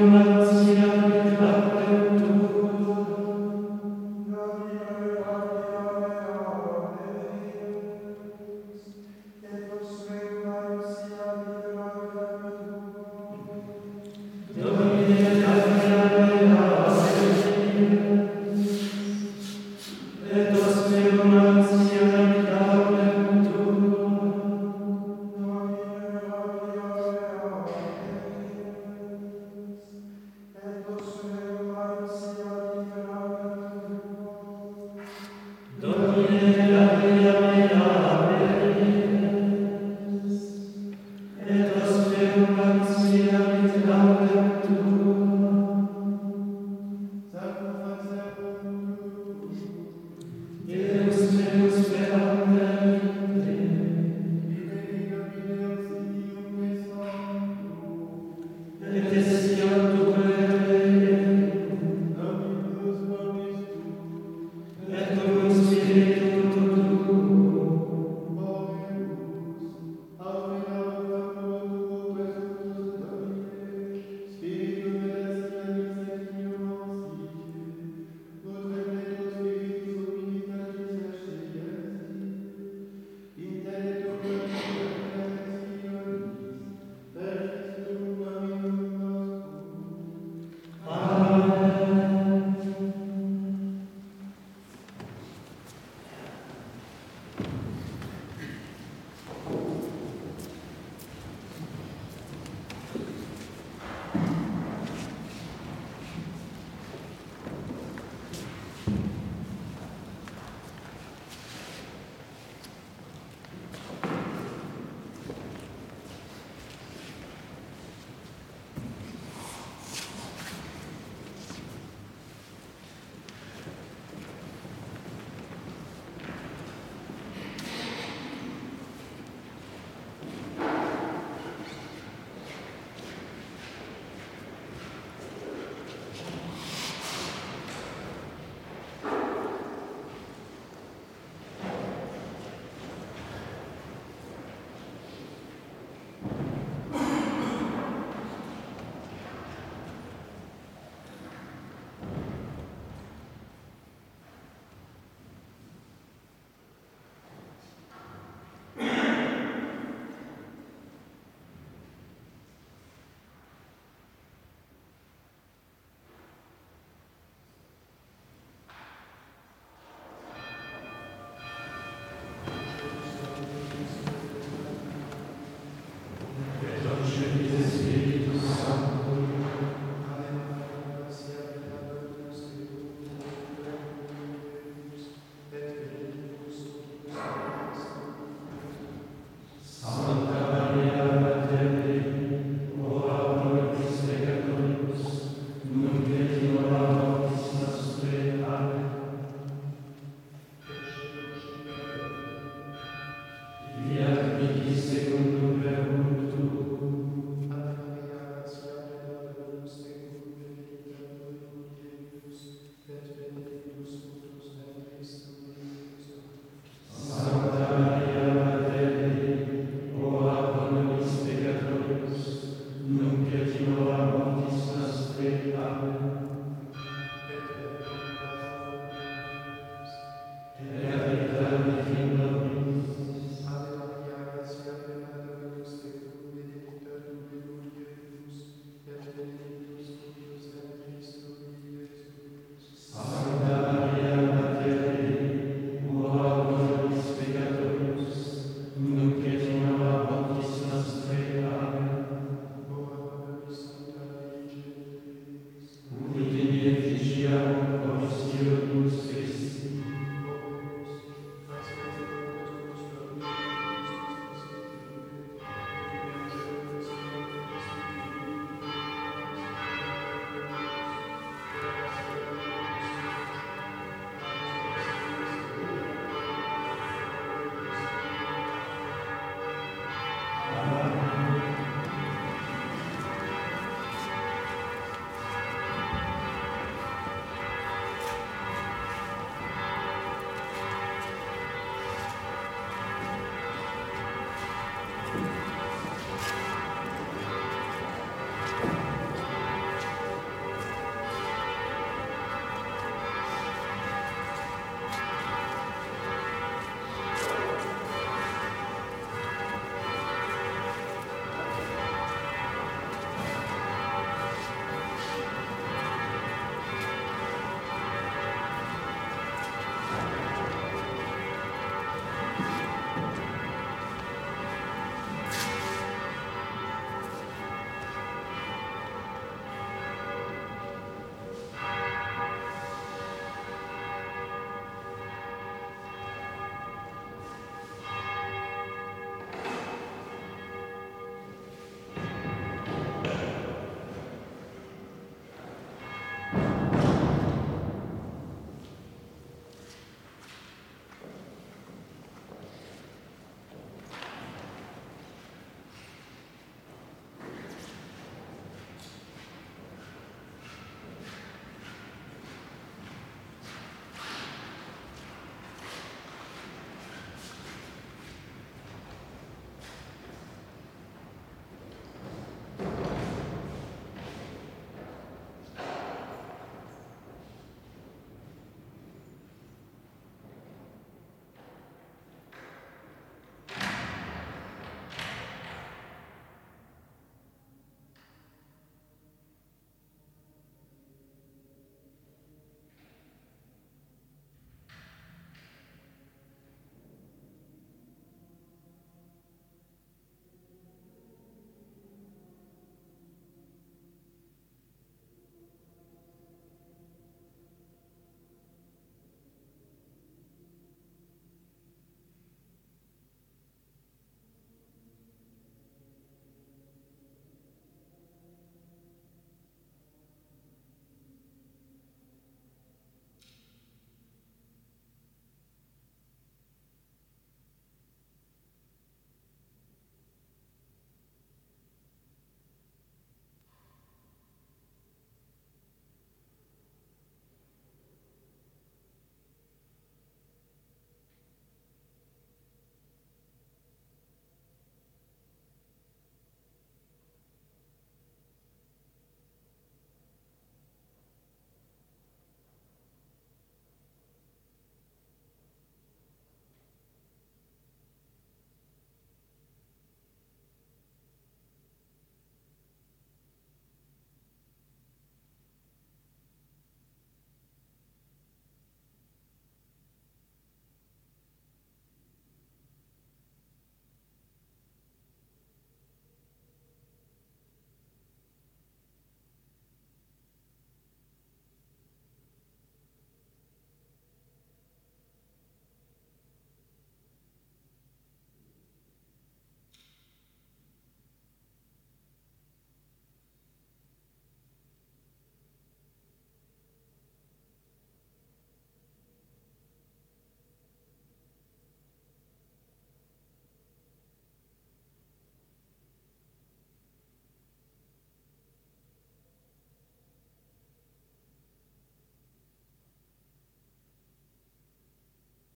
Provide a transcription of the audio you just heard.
human